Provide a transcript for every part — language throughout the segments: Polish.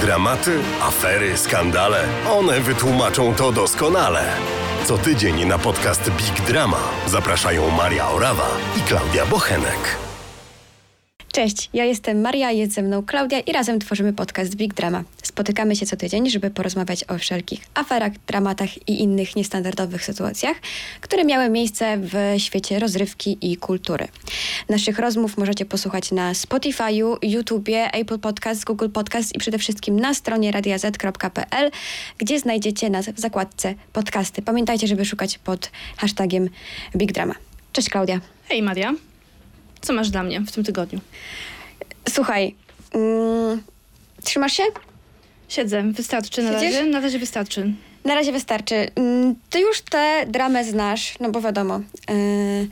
Dramaty, afery, skandale. One wytłumaczą to doskonale. Co tydzień na podcast Big Drama zapraszają Maria Orawa i Klaudia Bochenek. Cześć, ja jestem Maria, jest ze mną Klaudia i razem tworzymy podcast Big Drama. Spotykamy się co tydzień, żeby porozmawiać o wszelkich aferach, dramatach i innych niestandardowych sytuacjach, które miały miejsce w świecie rozrywki i kultury. Naszych rozmów możecie posłuchać na Spotify'u, YouTubie, Apple Podcast, Google Podcast i przede wszystkim na stronie radiaz.pl, gdzie znajdziecie nas w zakładce podcasty. Pamiętajcie, żeby szukać pod hashtagiem Big Drama. Cześć Klaudia. Hej Maria, co masz dla mnie w tym tygodniu? Słuchaj, mm, trzymasz się? Siedzę, wystarczy na Siedzisz? razie? Na razie wystarczy. Na razie wystarczy. Mm, Ty już tę dramę znasz, no bo wiadomo. yy,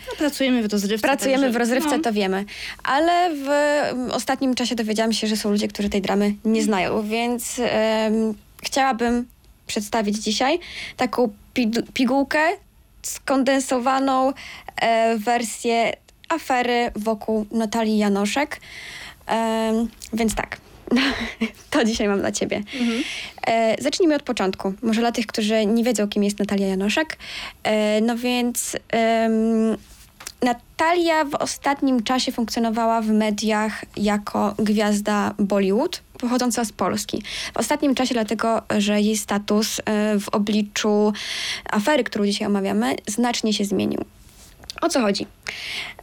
No, pracujemy w rozrywce. pracujemy także, w rozrywce, no, to wiemy. Ale w mm, ostatnim czasie dowiedziałam się, że są ludzie, którzy tej dramy nie znają, więc em, chciałabym przedstawić dzisiaj taką pi- pigułkę, skondensowaną e, wersję afery wokół Natalii Janoszek. Em, więc tak. To dzisiaj mam dla ciebie. Mhm. E, zacznijmy od początku. Może dla tych, którzy nie wiedzą, kim jest Natalia Janoszek. E, no więc em, Natalia w ostatnim czasie funkcjonowała w mediach jako gwiazda Bollywood, pochodząca z Polski. W ostatnim czasie dlatego, że jej status e, w obliczu afery, którą dzisiaj omawiamy, znacznie się zmienił. O co chodzi?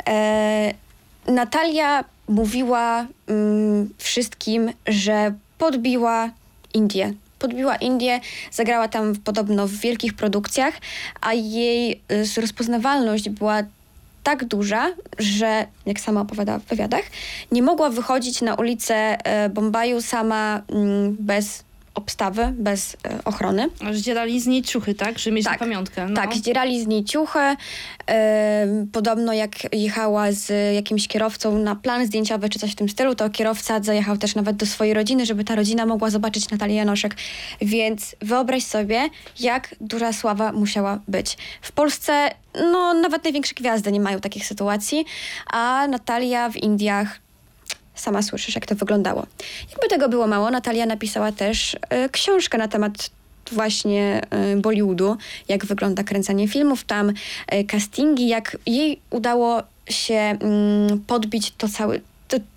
E, Natalia mówiła mm, wszystkim, że podbiła Indię. Podbiła Indię, zagrała tam podobno w wielkich produkcjach, a jej y, rozpoznawalność była tak duża, że, jak sama opowiadała w wywiadach, nie mogła wychodzić na ulicę e, Bombaju sama mm, bez obstawy, bez e, ochrony. Zdzierali z niej ciuchy, tak? Żeby mieć Tak. pamiątkę. No. Tak, zdzierali z niej ciuchy. Em, podobno jak jechała z jakimś kierowcą na plan zdjęciowy czy coś w tym stylu, to kierowca zajechał też nawet do swojej rodziny, żeby ta rodzina mogła zobaczyć Natalię Janoszek. Więc wyobraź sobie, jak duża sława musiała być. W Polsce, no nawet największe gwiazdy nie mają takich sytuacji, a Natalia w Indiach sama słyszysz, jak to wyglądało. Jakby tego było mało, Natalia napisała też e, książkę na temat właśnie e, Bollywoodu, jak wygląda kręcenie filmów tam, e, castingi, jak jej udało się mm, podbić to cały,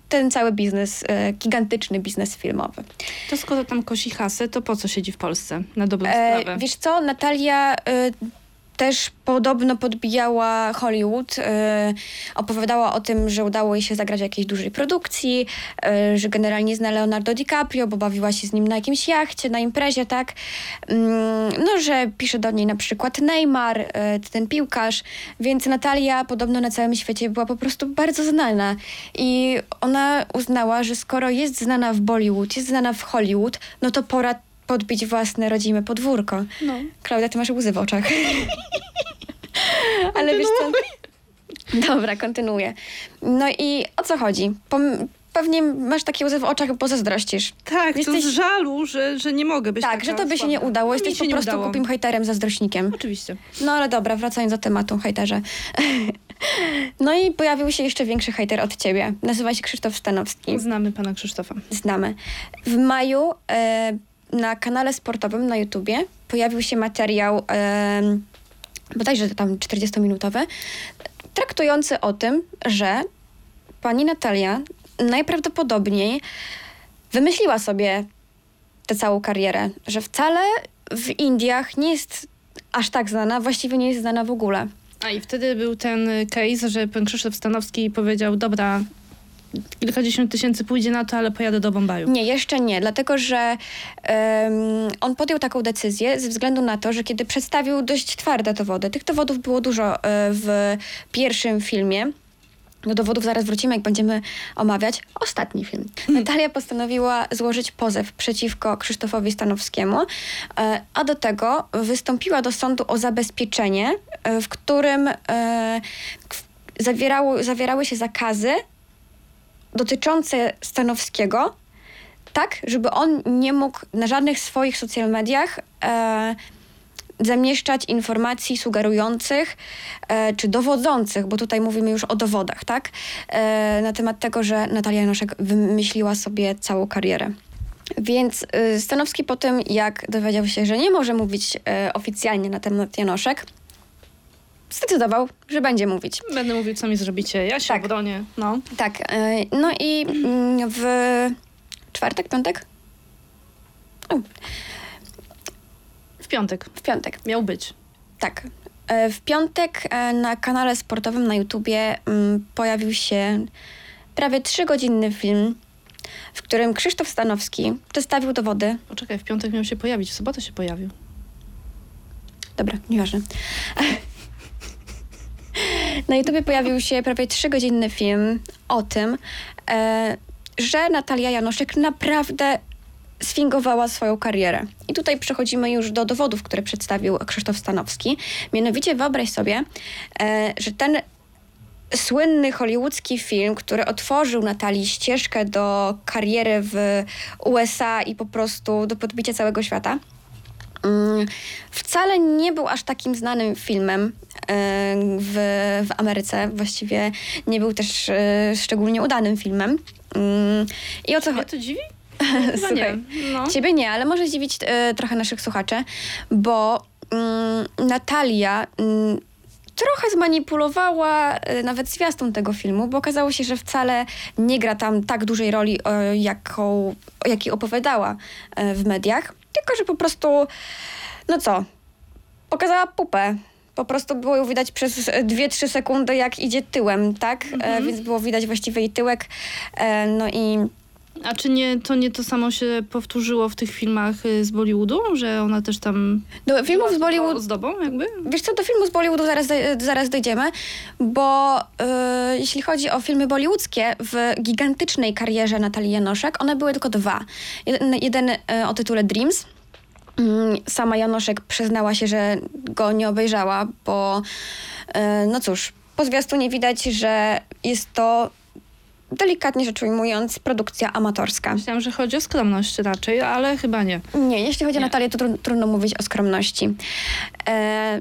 ten cały biznes, e, gigantyczny biznes filmowy. To skoro tam kosi hasę, to po co siedzi w Polsce? Na dobrą E, sprawę. wiesz co, Natalia e, też podobno podbijała Hollywood. E, opowiadała o tym, że udało jej się zagrać w jakiejś dużej produkcji, e, że generalnie zna Leonardo DiCaprio, bo bawiła się z nim na jakimś jachcie, na imprezie, tak? Mm, no, że pisze do niej na przykład Neymar, e, ten piłkarz, więc Natalia podobno na całym świecie była po prostu bardzo znana. I ona uznała, że skoro jest znana w Bollywood, jest znana w Hollywood, no to pora podbić własne rodzime podwórko. No. Klaudia, ty masz łzy w oczach. Ale wiesz co? Dobra, kontynuuję. No i o co chodzi? Pom- pewnie masz takie łzy w oczach, bo zazdrościsz. Tak, Jesteś- to z żalu, że, że nie mogę być tak, że to by się nie udało. No, Jesteś po prostu udało. kupim hejterem, zazdrośnikiem. Oczywiście. No ale dobra, wracając do tematu, hejterze. no i pojawił się jeszcze większy hejter od ciebie. Nazywa się Krzysztof Stanowski. Znamy pana Krzysztofa. znamy. W maju e, na kanale sportowym na YouTubie pojawił się materiał, e, bodajże tam 40-minutowy, traktujący o tym, że pani Natalia najprawdopodobniej wymyśliła sobie tę całą karierę, że wcale w Indiach nie jest aż tak znana, właściwie nie jest znana w ogóle. A i wtedy był ten case, że pan Krzysztof Stanowski powiedział, dobra, kilkadziesiąt tysięcy pójdzie na to, ale pojadę do Bombaju. Nie, jeszcze nie, dlatego że em, on podjął taką decyzję ze względu na to, że kiedy przedstawił dość twarde dowody, tych dowodów było dużo e, w pierwszym filmie. Do dowodów zaraz wrócimy, jak będziemy omawiać ostatni film. Natalia postanowiła złożyć pozew przeciwko Krzysztofowi Stanowskiemu, e, a do tego wystąpiła do sądu o zabezpieczenie, e, w którym zawierało, zawierały się zakazy dotyczące Stanowskiego, tak, żeby on nie mógł na żadnych swoich social mediach e, zamieszczać informacji sugerujących e, czy dowodzących, bo tutaj mówimy już o dowodach, tak, e, na temat tego, że Natalia Janoszek wymyśliła sobie całą karierę. Więc y, Stanowski po tym, jak dowiedział się, że nie może mówić y, oficjalnie na temat Janoszek, zdecydował, że będzie mówić. Będę mówił, co mi zrobicie. Ja się Tak. obronię. No. Tak, y, no i mm, w czwartek, piątek? W piątek w piątek, miał być. tak. E, W piątek e, na kanale sportowym na YouTubie mm, pojawił się prawie trzygodzinny film, w którym Krzysztof Stanowski przedstawił dowody Poczekaj, w piątek miał się pojawić, w sobotę się pojawił. Dobra, nieważne. Na YouTubie pojawił się prawie trzygodzinny film o tym, e, że Natalia Janoszek naprawdę sfingowała swoją karierę. I tutaj przechodzimy już do dowodów, które przedstawił Krzysztof Stanowski. Mianowicie wyobraź sobie, e, że ten słynny hollywoodzki film, który otworzył Natalii ścieżkę do kariery w USA i po prostu do podbicia całego świata, Wcale nie był aż takim znanym filmem e, w, w Ameryce. Właściwie nie był też e, szczególnie udanym filmem. Mm, I o co chodzi? to dziwi? Chyba Słuchaj, nie. No. Ciebie nie, ale może zdziwić e, trochę naszych słuchaczy, bo mm, Natalia mm, trochę zmanipulowała nawet zwiastun tego filmu, bo okazało się, że wcale nie gra tam tak dużej roli, jaką, jakiej opowiadała w mediach, tylko że po prostu, no co, pokazała pupę. Po prostu było ją widać przez 2-3 sekundy, jak idzie tyłem, tak? E, więc było widać właściwie jej tyłek. E, no i A czy nie, to nie to samo się powtórzyło w tych filmach y, z Bollywoodu, że ona też tam do filmów z była Bollywood ozdobą jakby? Wiesz co, do filmu z Bollywoodu zaraz, zaraz dojdziemy, bo y, jeśli chodzi o filmy bollywoodzkie, w gigantycznej karierze Natalii Janoszek, one były tylko dwa. Jeden, jeden y, o tytule Dreams. Mm, Sama Janoszek przyznała się, że go nie obejrzała, bo y, no cóż, po zwiastunie widać, że jest to delikatnie rzecz ujmując produkcja amatorska. Myślałam, że chodzi o skromność raczej, ale chyba nie. Nie, jeśli chodzi o Nie. Natalię, to tru- trudno mówić o skromności. E,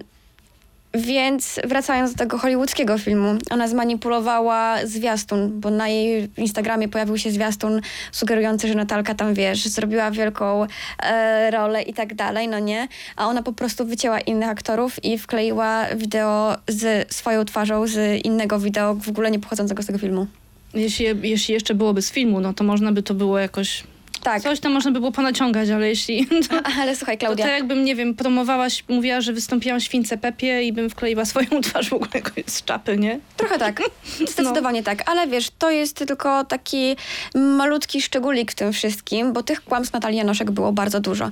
więc wracając do tego hollywoodzkiego filmu, ona zmanipulowała zwiastun, bo na jej Instagramie pojawił się zwiastun sugerujący, że Natalka tam, wiesz, zrobiła wielką e, rolę i tak dalej, no nie? A ona po prostu wycięła innych aktorów i wkleiła wideo z swoją twarzą z innego wideo, w ogóle nie pochodzącego z tego filmu. Jeśli, jeśli jeszcze byłoby z filmu, no to można by to było jakoś... Tak, Coś tam można by było ponaciągać, ale jeśli... To, ale słuchaj, to Klaudia. tak jakbym, nie wiem, promowałaś, mówiła, że wystąpiłam w Śwince Pepie i bym wkleiła swoją twarz w ogóle jakoś z czapy, nie? Trochę tak, zdecydowanie tak, ale wiesz, to jest tylko taki malutki szczególik w tym wszystkim, bo tych kłamstw Natalii Janoszek było bardzo dużo.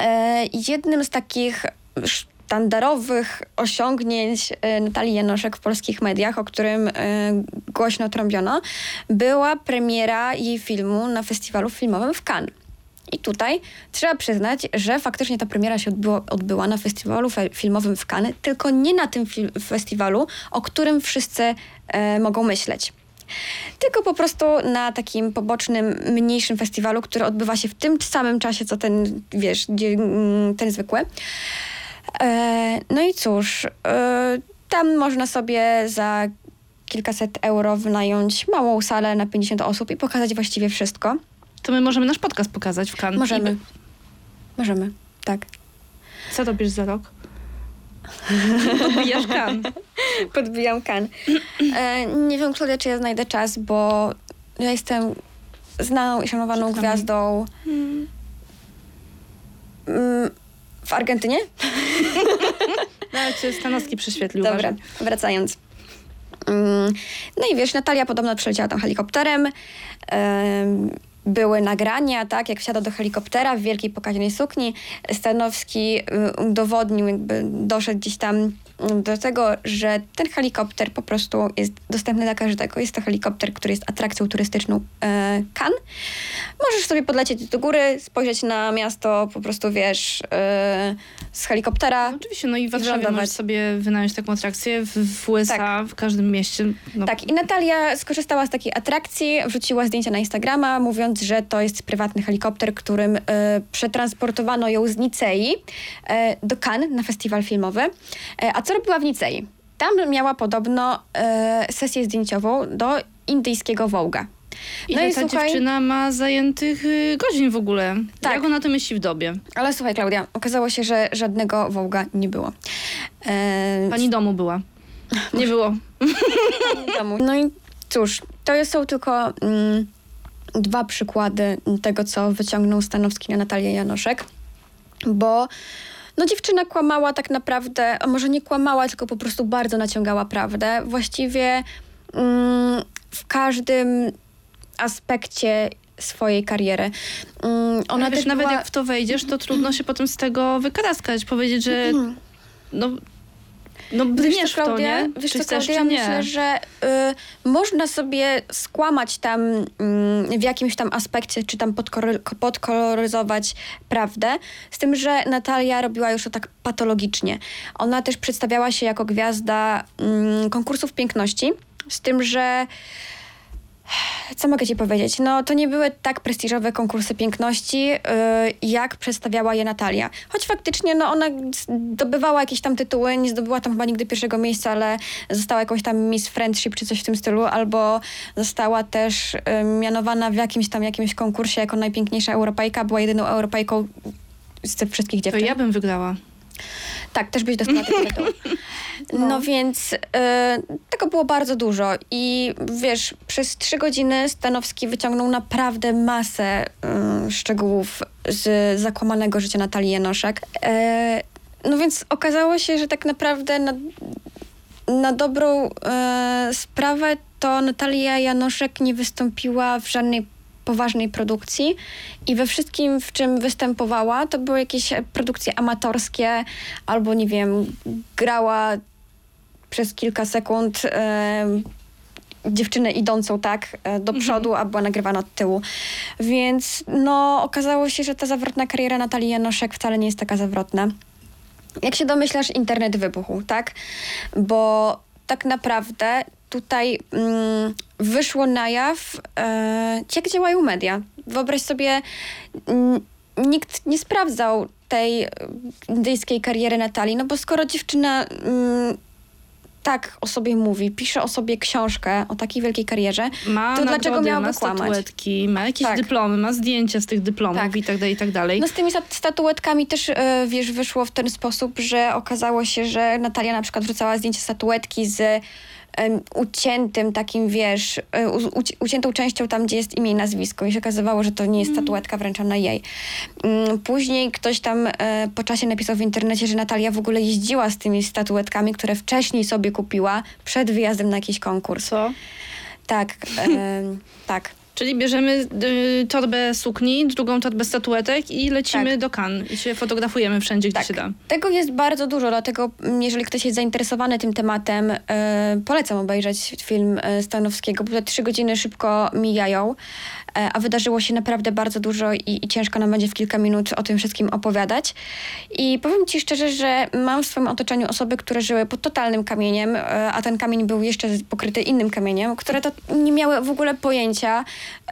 E, jednym z takich sztandarowych osiągnięć e, Natalii Janoszek w polskich mediach, o którym e, głośno trąbiono, była premiera jej filmu na festiwalu filmowym w Cannes. I tutaj trzeba przyznać, że faktycznie ta premiera się odbyło, odbyła na festiwalu fe, filmowym w Cannes, tylko nie na tym festiwalu, o którym wszyscy e, mogą myśleć. Tylko po prostu na takim pobocznym, mniejszym festiwalu, który odbywa się w tym samym czasie, co ten, wiesz, mm, ten zwykły. E, no i cóż, e, tam można sobie za kilkaset euro wynająć małą salę na 50 osób i pokazać właściwie wszystko. To my możemy nasz podcast pokazać w Cannes. Możemy. I- Możemy, tak. Co robisz za rok? Podbijasz Cannes. Podbijam kan. E, nie wiem, Klaudia, czy ja znajdę czas, bo ja jestem znaną i szanowaną gwiazdą mm, w Argentynie. Nawet cię Stanowski prześwietlił. Dobra, uważaj. wracając. Mm, No i wiesz, Natalia podobno przyleciała tam helikopterem. Em, Były nagrania, tak, jak wsiada do helikoptera w wielkiej pokaźnej sukni. Stanowski y, udowodnił, jakby doszedł gdzieś tam y, do tego, że ten helikopter po prostu jest dostępny dla każdego. Jest to helikopter, który jest atrakcją turystyczną e, Cannes. Możesz sobie podlecieć do góry, spojrzeć na miasto, po prostu wiesz, e, z helikoptera. Oczywiście, no i w Warszawie wylądować. możesz sobie wynająć taką atrakcję w, w USA, w każdym mieście. No, Tak, i Natalia skorzystała z takiej atrakcji, wrzuciła zdjęcia na Instagrama, mówiąc, że to jest prywatny helikopter, którym e, przetransportowano ją z Nicei e, do Cannes na festiwal filmowy. E, a co robiła w Nicei? Tam miała podobno e, sesję zdjęciową do indyjskiego Wołga. Ile No i ta słuchaj- dziewczyna ma zajętych y, godzin w ogóle? Tak. Jak ona to myśli w dobie? Ale słuchaj, Klaudia, okazało się, że żadnego wołga nie było. E, Pani domu była. Nie było. domu. No i cóż, to są tylko mm, dwa przykłady tego, co wyciągnął Stanowski na Natalię Janoszek, bo no dziewczyna kłamała tak naprawdę, a może nie kłamała, tylko po prostu bardzo naciągała prawdę. Właściwie mm, w każdym aspekcie swojej kariery. Mm, ona Ona też wiesz, nawet była... jak w to wejdziesz, to trudno się potem z tego wykaraskać. Powiedzieć, że no, no Mhm. Wiesz brniesz w to, nie? Wiesz Czy co, chcesz, Klaudia, czy nie. myślę, że y, można sobie skłamać tam mm, w jakimś tam aspekcie, czy tam podkor- podkoloryzować prawdę, z tym, że Natalia robiła już to tak patologicznie. Ona też przedstawiała się jako gwiazda mm, konkursów piękności, z tym, że co mogę ci powiedzieć? No, to nie były tak prestiżowe konkursy piękności, yy, jak przedstawiała je Natalia. Choć faktycznie, no, ona zdobywała jakieś tam tytuły, nie zdobyła tam chyba nigdy pierwszego miejsca, ale została jakąś tam Miss Friendship czy coś w tym stylu, albo została też yy, mianowana w jakimś tam jakimś konkursie jako najpiękniejsza Europejka, była jedyną Europejką z tych wszystkich To dziewczyn. ja bym wygrała. Tak, też byś dostała tego tytułu. No. więc y, tego było bardzo dużo i wiesz, przez trzy godziny Stanowski wyciągnął naprawdę masę y, szczegółów z zakłamanego życia Natalii Janoszek. E, no więc okazało się, że tak naprawdę na, na dobrą e, sprawę to Natalia Janoszek nie wystąpiła w żadnej poważnej produkcji i we wszystkim, w czym występowała, to były jakieś produkcje amatorskie albo, nie wiem, grała przez kilka sekund e, dziewczynę idącą tak e, do przodu, a była nagrywana od tyłu. Więc no, okazało się, że ta zawrotna kariera Natalii Janoszek wcale nie jest taka zawrotna. Jak się domyślasz, internet wybuchł, tak? Bo tak naprawdę tutaj mm, wyszło na jaw, e, jak działają media. Wyobraź sobie, nikt nie sprawdzał tej indyjskiej kariery Natalii, no bo skoro dziewczyna mm, tak o sobie mówi, pisze o sobie książkę o takiej wielkiej karierze, Ma to dlaczego miałaby ma kłamać? statuetki, ma jakieś Tak. dyplomy, ma zdjęcia z tych dyplomów Tak. i tak dalej, i tak dalej. No z tymi stat- statuetkami też, e, wiesz, wyszło w ten sposób, że okazało się, że Natalia na przykład wrzucała zdjęcie statuetki z uciętym takim, wiesz, e, uciętą częścią tam, gdzie jest imię i nazwisko i się okazywało, że to nie jest statuetka wręczona jej. Mm, Później ktoś tam e, po czasie napisał w internecie, że Natalia w ogóle jeździła z tymi statuetkami, które wcześniej sobie kupiła przed wyjazdem na jakiś konkurs. Co? Tak, em, tak. Czyli bierzemy y, torbę sukni, drugą torbę statuetek i lecimy Tak. do Cannes i się fotografujemy wszędzie, gdzie Tak. się da. Tego jest bardzo dużo, dlatego mm, jeżeli ktoś jest zainteresowany tym tematem, e, polecam obejrzeć film e, Stanowskiego, bo te trzy godziny szybko mijają, a wydarzyło się naprawdę bardzo dużo i, i ciężko nam będzie w kilka minut o tym wszystkim opowiadać. I powiem ci szczerze, że mam w swoim otoczeniu osoby, które żyły pod totalnym kamieniem, e, a ten kamień był jeszcze pokryty innym kamieniem, które to nie miały w ogóle pojęcia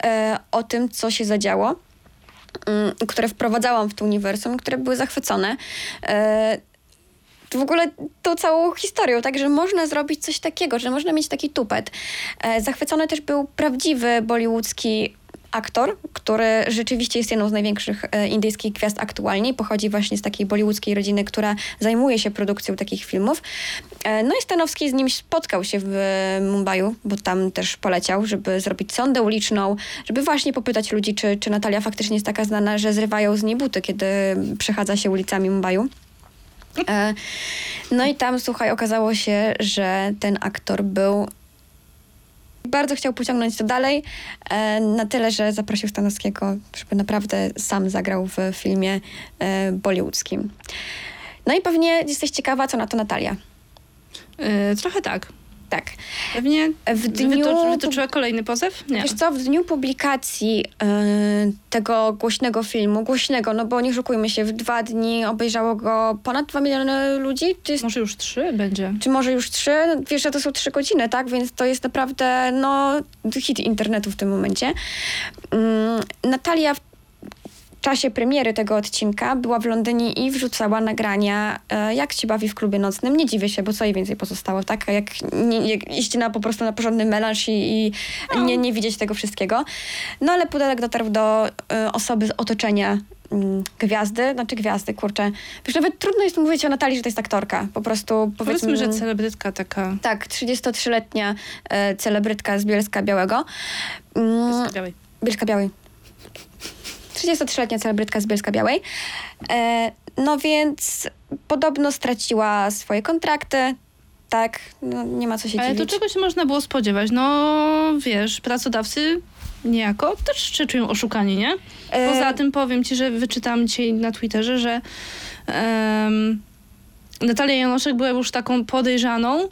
e, o tym, co się zadziało mm, które wprowadzałam w to uniwersum, które były zachwycone. E, w ogóle tą całą historią, także można zrobić coś takiego, że można mieć taki tupet. E, zachwycony też był prawdziwy bollywoodzki aktor, który rzeczywiście jest jedną z największych e, indyjskich gwiazd aktualnie. Pochodzi właśnie z takiej bollywoodzkiej rodziny, która zajmuje się produkcją takich filmów. E, no i Stanowski z nim spotkał się w e, Mumbaiu, bo tam też poleciał, żeby zrobić sondę uliczną, żeby właśnie popytać ludzi, czy, czy Natalia faktycznie jest taka znana, że zrywają z niej buty, kiedy przechadza się ulicami Mumbaiu. No i tam, słuchaj, okazało się, że ten aktor był. Bardzo chciał pociągnąć to dalej, e, na tyle, że zaprosił Stanowskiego, żeby naprawdę sam zagrał w filmie e, bollywoodzkim. No i pewnie jesteś ciekawa, co na to Natalia. Y, trochę tak. Tak. Pewnie W dniu... wytocz, wytoczyła kolejny pozew? Nie. Wiesz co, w dniu publikacji e, tego głośnego filmu, głośnego, no bo nie szukujmy się, w dwa dni obejrzało go ponad dwa miliony ludzi, jest Może już trzy będzie. czy może już trzy, No, wiesz, że to są trzy godziny, tak? Więc to jest naprawdę, no, hit internetu w tym momencie. Mm, Natalia czasie premiery tego odcinka była w Londynie i wrzucała nagrania, e, jak się bawi w klubie nocnym. Nie dziwię się, bo co jej więcej pozostało, tak? Jak, nie, jak iść na po prostu na porządny melanż i, i nie, nie widzieć tego wszystkiego. No ale Pudelek dotarł do e, osoby z otoczenia mm, gwiazdy, znaczy gwiazdy, kurczę. Wiesz, nawet trudno jest mówić o Natalii, że to jest aktorka. Po prostu powiedzmy... Powiedzmy, że celebrytka taka Tak, 33-letnia e, celebrytka z Bielska Białego. Mm, z białej. Bielska Białej. 33-letnia celebrytka z Bielska Białej. E, no więc podobno straciła swoje kontrakty. Tak, no, nie ma co się Ale to dziwić. czego się można było spodziewać? No wiesz, pracodawcy niejako też się czują oszukani, nie? E, Poza tym powiem ci, że wyczytałam dzisiaj na Twitterze, że em, Natalia Janoszek była już taką podejrzaną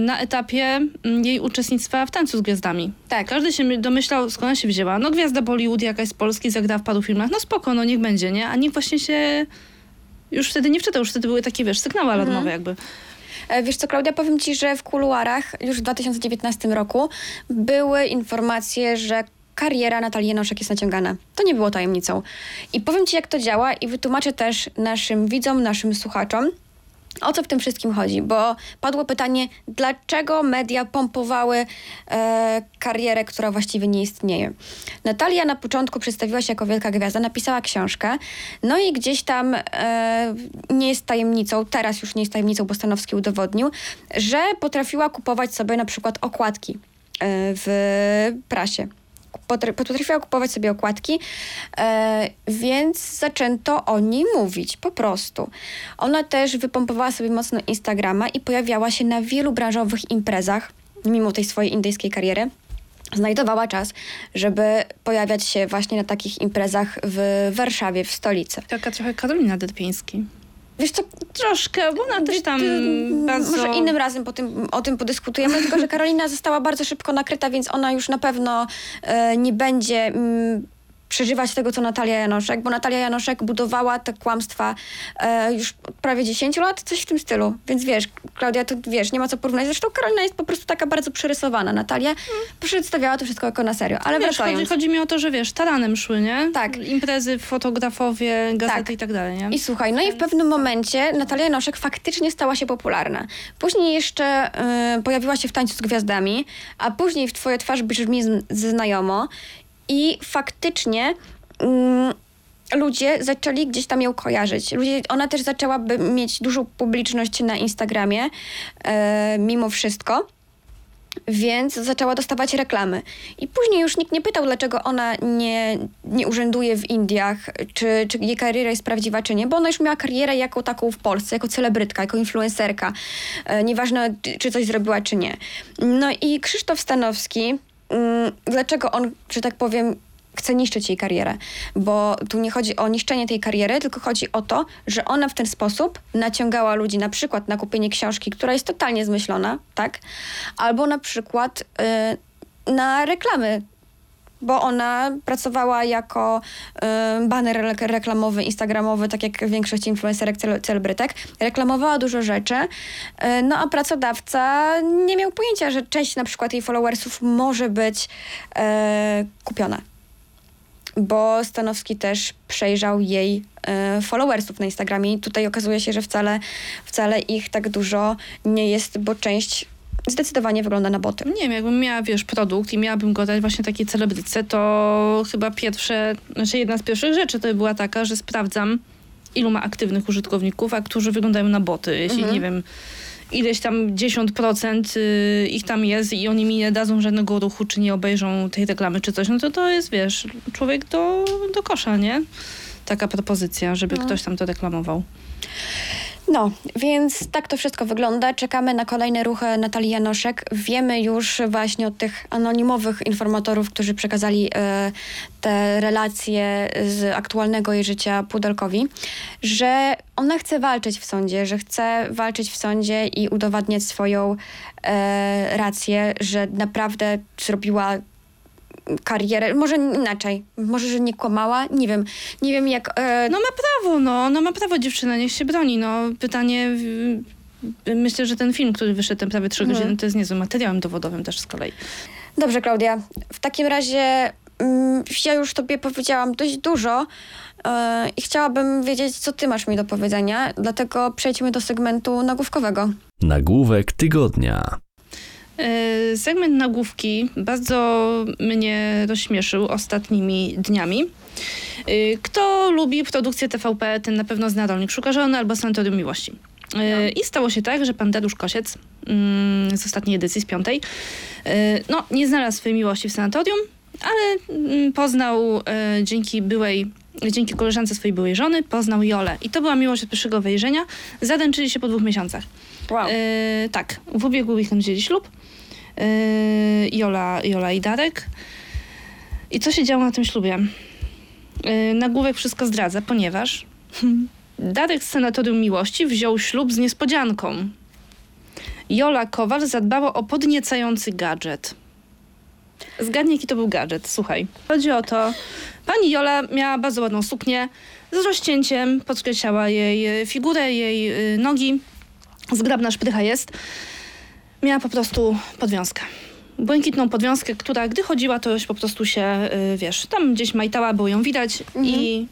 na etapie mm, jej uczestnictwa w Tańcu z Gwiazdami. Tak. Każdy się domyślał, skąd ona się wzięła. No gwiazda Bollywood jakaś z Polski, zagra w paru filmach. No spoko, no niech będzie, nie? A nikt właśnie się już wtedy nie wczytał. Już wtedy były takie, wiesz, sygnały alarmowe jakby. E, Wiesz co, Klaudia, powiem ci, że w kuluarach już w 2019 roku były informacje, że kariera Natalii Janoszek jest naciągana. To nie było tajemnicą. I powiem ci, jak to działa i wytłumaczę też naszym widzom, naszym słuchaczom, o co w tym wszystkim chodzi, bo padło pytanie, dlaczego media pompowały e, karierę, która właściwie nie istnieje. Natalia na początku przedstawiła się jako wielka gwiazda, napisała książkę, no i gdzieś tam e, nie jest tajemnicą, teraz już nie jest tajemnicą, bo Stanowski udowodnił, że potrafiła kupować sobie na przykład okładki e, w prasie potrafiła kupować sobie okładki, e, więc zaczęto o niej mówić po prostu. Ona też wypompowała sobie mocno Instagrama i pojawiała się na wielu branżowych imprezach, mimo tej swojej indyjskiej kariery. Znajdowała czas, żeby pojawiać się właśnie na takich imprezach w Warszawie, w stolicy. Taka trochę Karolina Detpiński. Wiesz co, Troszkę, bo ona też tam bardzo... Może innym razem po tym, o tym podyskutujemy, tylko że Karolina została bardzo szybko nakryta, więc ona już na pewno e, nie będzie mm, przeżywać tego, co Natalia Janoszek, bo Natalia Janoszek budowała te kłamstwa e, już od prawie 10 lat, coś w tym stylu. Więc wiesz, Klaudia, to wiesz, nie ma co porównać. Zresztą Karolina jest po prostu taka bardzo przerysowana. Natalia przedstawiała to wszystko jako na serio. Ale Wiesz, wracając. chodzi, chodzi mi o to, że wiesz, taranem szły, nie? Tak. Imprezy, fotografowie, gazety Tak. i tak dalej, nie? I słuchaj, no i w pewnym momencie Natalia Janoszek faktycznie stała się popularna. Później jeszcze y, pojawiła się w Tańcu z Gwiazdami, a później w Twoja twarz brzmi znajomo i faktycznie mm, ludzie zaczęli gdzieś tam ją kojarzyć. Ludzie, ona też zaczęła by mieć dużą publiczność na Instagramie, e, mimo wszystko. Więc zaczęła dostawać reklamy. I później już nikt nie pytał, dlaczego ona nie, nie urzęduje w Indiach, czy, czy jej kariera jest prawdziwa, czy nie, bo ona już miała karierę jako taką w Polsce, jako celebrytka, jako influencerka. E, nieważne, czy coś zrobiła, czy nie. No i Krzysztof Stanowski, dlaczego on, że tak powiem, chce niszczyć jej karierę, bo tu nie chodzi o niszczenie tej kariery, tylko chodzi o to, że ona w ten sposób naciągała ludzi na przykład na kupienie książki, która jest totalnie zmyślona, tak? Albo na przykład y, na reklamy, bo ona pracowała jako y, baner re- reklamowy, instagramowy, tak jak większość influencerek, cele, celebrytek. Reklamowała dużo rzeczy, y, no a pracodawca nie miał pojęcia, że część na przykład jej followersów może być y, kupiona bo Stanowski też przejrzał jej e, followersów na Instagramie i tutaj okazuje się, że wcale, wcale ich tak dużo nie jest, bo część zdecydowanie wygląda na boty. Nie wiem, jakbym miała, wiesz, produkt i miałabym go dać właśnie takiej celebryce, to chyba pierwsze, znaczy jedna z pierwszych rzeczy to by była taka, że sprawdzam, ilu ma aktywnych użytkowników, a którzy wyglądają na boty. Jeśli, Mhm. nie wiem, ileś tam 10% y, ich tam jest i oni mi nie dadzą żadnego ruchu, czy nie obejrzą tej reklamy, czy coś, no to to jest, wiesz, człowiek do, do kosza, nie? Taka propozycja, żeby No. ktoś tam to reklamował. No, więc tak to wszystko wygląda. Czekamy na kolejne ruchy Natalii Janoszek. Wiemy już właśnie od tych anonimowych informatorów, którzy przekazali e, te relacje z aktualnego jej życia Pudelkowi, że ona chce walczyć w sądzie, że chce walczyć w sądzie i udowadniać swoją e, rację, że naprawdę zrobiła karierę, może inaczej, może, że nie kłamała, nie wiem, nie wiem jak... E, No ma prawo, no, no ma prawo dziewczyna, niech się broni. No pytanie, myślę, że ten film, który wyszedł ten prawie trzy Mhm. godziny, to jest niezłym materiałem dowodowym też z kolei. Dobrze, Klaudia. W takim razie mm, ja już tobie powiedziałam dość dużo e, i chciałabym wiedzieć, co ty masz mi do powiedzenia, dlatego przejdźmy do segmentu nagłówkowego. Nagłówek tygodnia. E, Segment nagłówki bardzo mnie rozśmieszył ostatnimi dniami. E, Kto lubi produkcję TVP, ten na pewno zna Rolnik Szuka Żony albo Sanatorium Miłości. E, I stało się tak, że pan Dariusz Kosiec mm, z ostatniej edycji, z piątej, no, nie znalazł swojej miłości w sanatorium, ale mm, poznał dzięki byłej, dzięki koleżance swojej byłej żony, poznał Jolę. I to była miłość od pierwszego wejrzenia. Zadęczyli się po dwóch miesiącach. Wow. E, tak, w ubiegły weekend wzięli ślub. E, Jola, Jola i Darek. I co się działo na tym ślubie? E, nagłówek wszystko zdradza, ponieważ Darek z Sanatorium Miłości wziął ślub z niespodzianką. Jola Kowal zadbała o podniecający gadżet. Zgadnij, jaki to był gadżet. Słuchaj. Chodzi o to, pani Jola miała bardzo ładną suknię z rozcięciem, podkreślała jej e, figurę, jej e, nogi. Zgrabna szprycha jest. Miała po prostu podwiązkę. Błękitną podwiązkę, która gdy chodziła, to już po prostu się, y, wiesz, tam gdzieś majtała, było ją widać i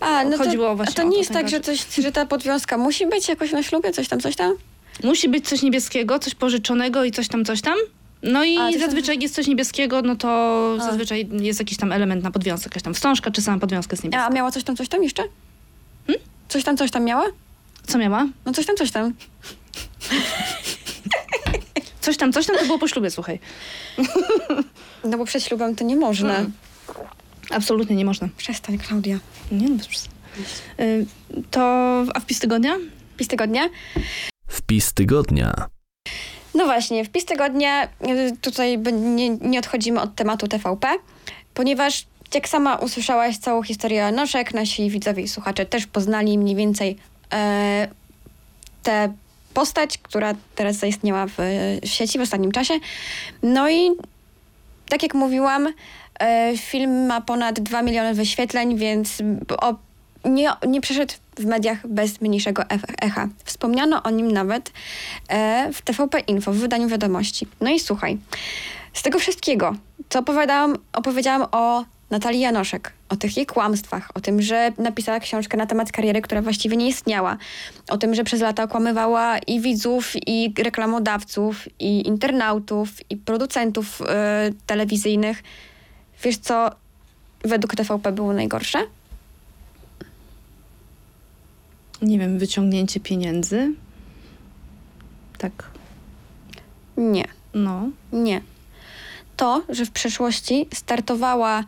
A, no chodziło to, właśnie a to nie to jest tak, że, coś, że ta podwiązka musi być jakoś na ślubie, coś tam, coś tam? musi być coś niebieskiego, coś pożyczonego i coś tam, coś tam. No i A, zazwyczaj jak jest coś niebieskiego, no to A. zazwyczaj jest jakiś tam element na podwiązce, jakaś tam wstążka, czy sama podwiązka jest niebieska. A miała coś tam, coś tam jeszcze? Hmm? Coś tam, coś tam miała? Co miała? No coś tam, coś tam. Coś tam, coś tam to było po ślubie, słuchaj. No bo przed ślubem to nie można. Mm. Absolutnie nie można. Przestań, Klaudia. Nie no, bez przesady. Y, To, a wpis tygodnia? Wpis tygodnia? Wpis tygodnia. No właśnie, wpis tygodnia, y, tutaj nie, nie odchodzimy od tematu TVP, ponieważ jak sama usłyszałaś całą historię noszek, nasi widzowie i słuchacze też poznali mniej więcej e, tę postać, która teraz zaistniała w, w sieci w ostatnim czasie. No i tak jak mówiłam, e, film ma ponad 2 miliony wyświetleń, więc o, nie, nie przeszedł w mediach bez mniejszego ef- echa. Wspomniano o nim nawet e, w TVP Info, w wydaniu wiadomości. No i słuchaj, z tego wszystkiego, co opowiadałam, opowiedziałam o Natalii Janoszek, o tych jej kłamstwach, o tym, że napisała książkę na temat kariery, która właściwie nie istniała, o tym, że przez lata okłamywała i widzów, i reklamodawców, i internautów, i producentów e, telewizyjnych. Wiesz co według TVP było najgorsze? Nie wiem, wyciągnięcie pieniędzy. Tak. Nie. No. Nie. To, że w przeszłości startowała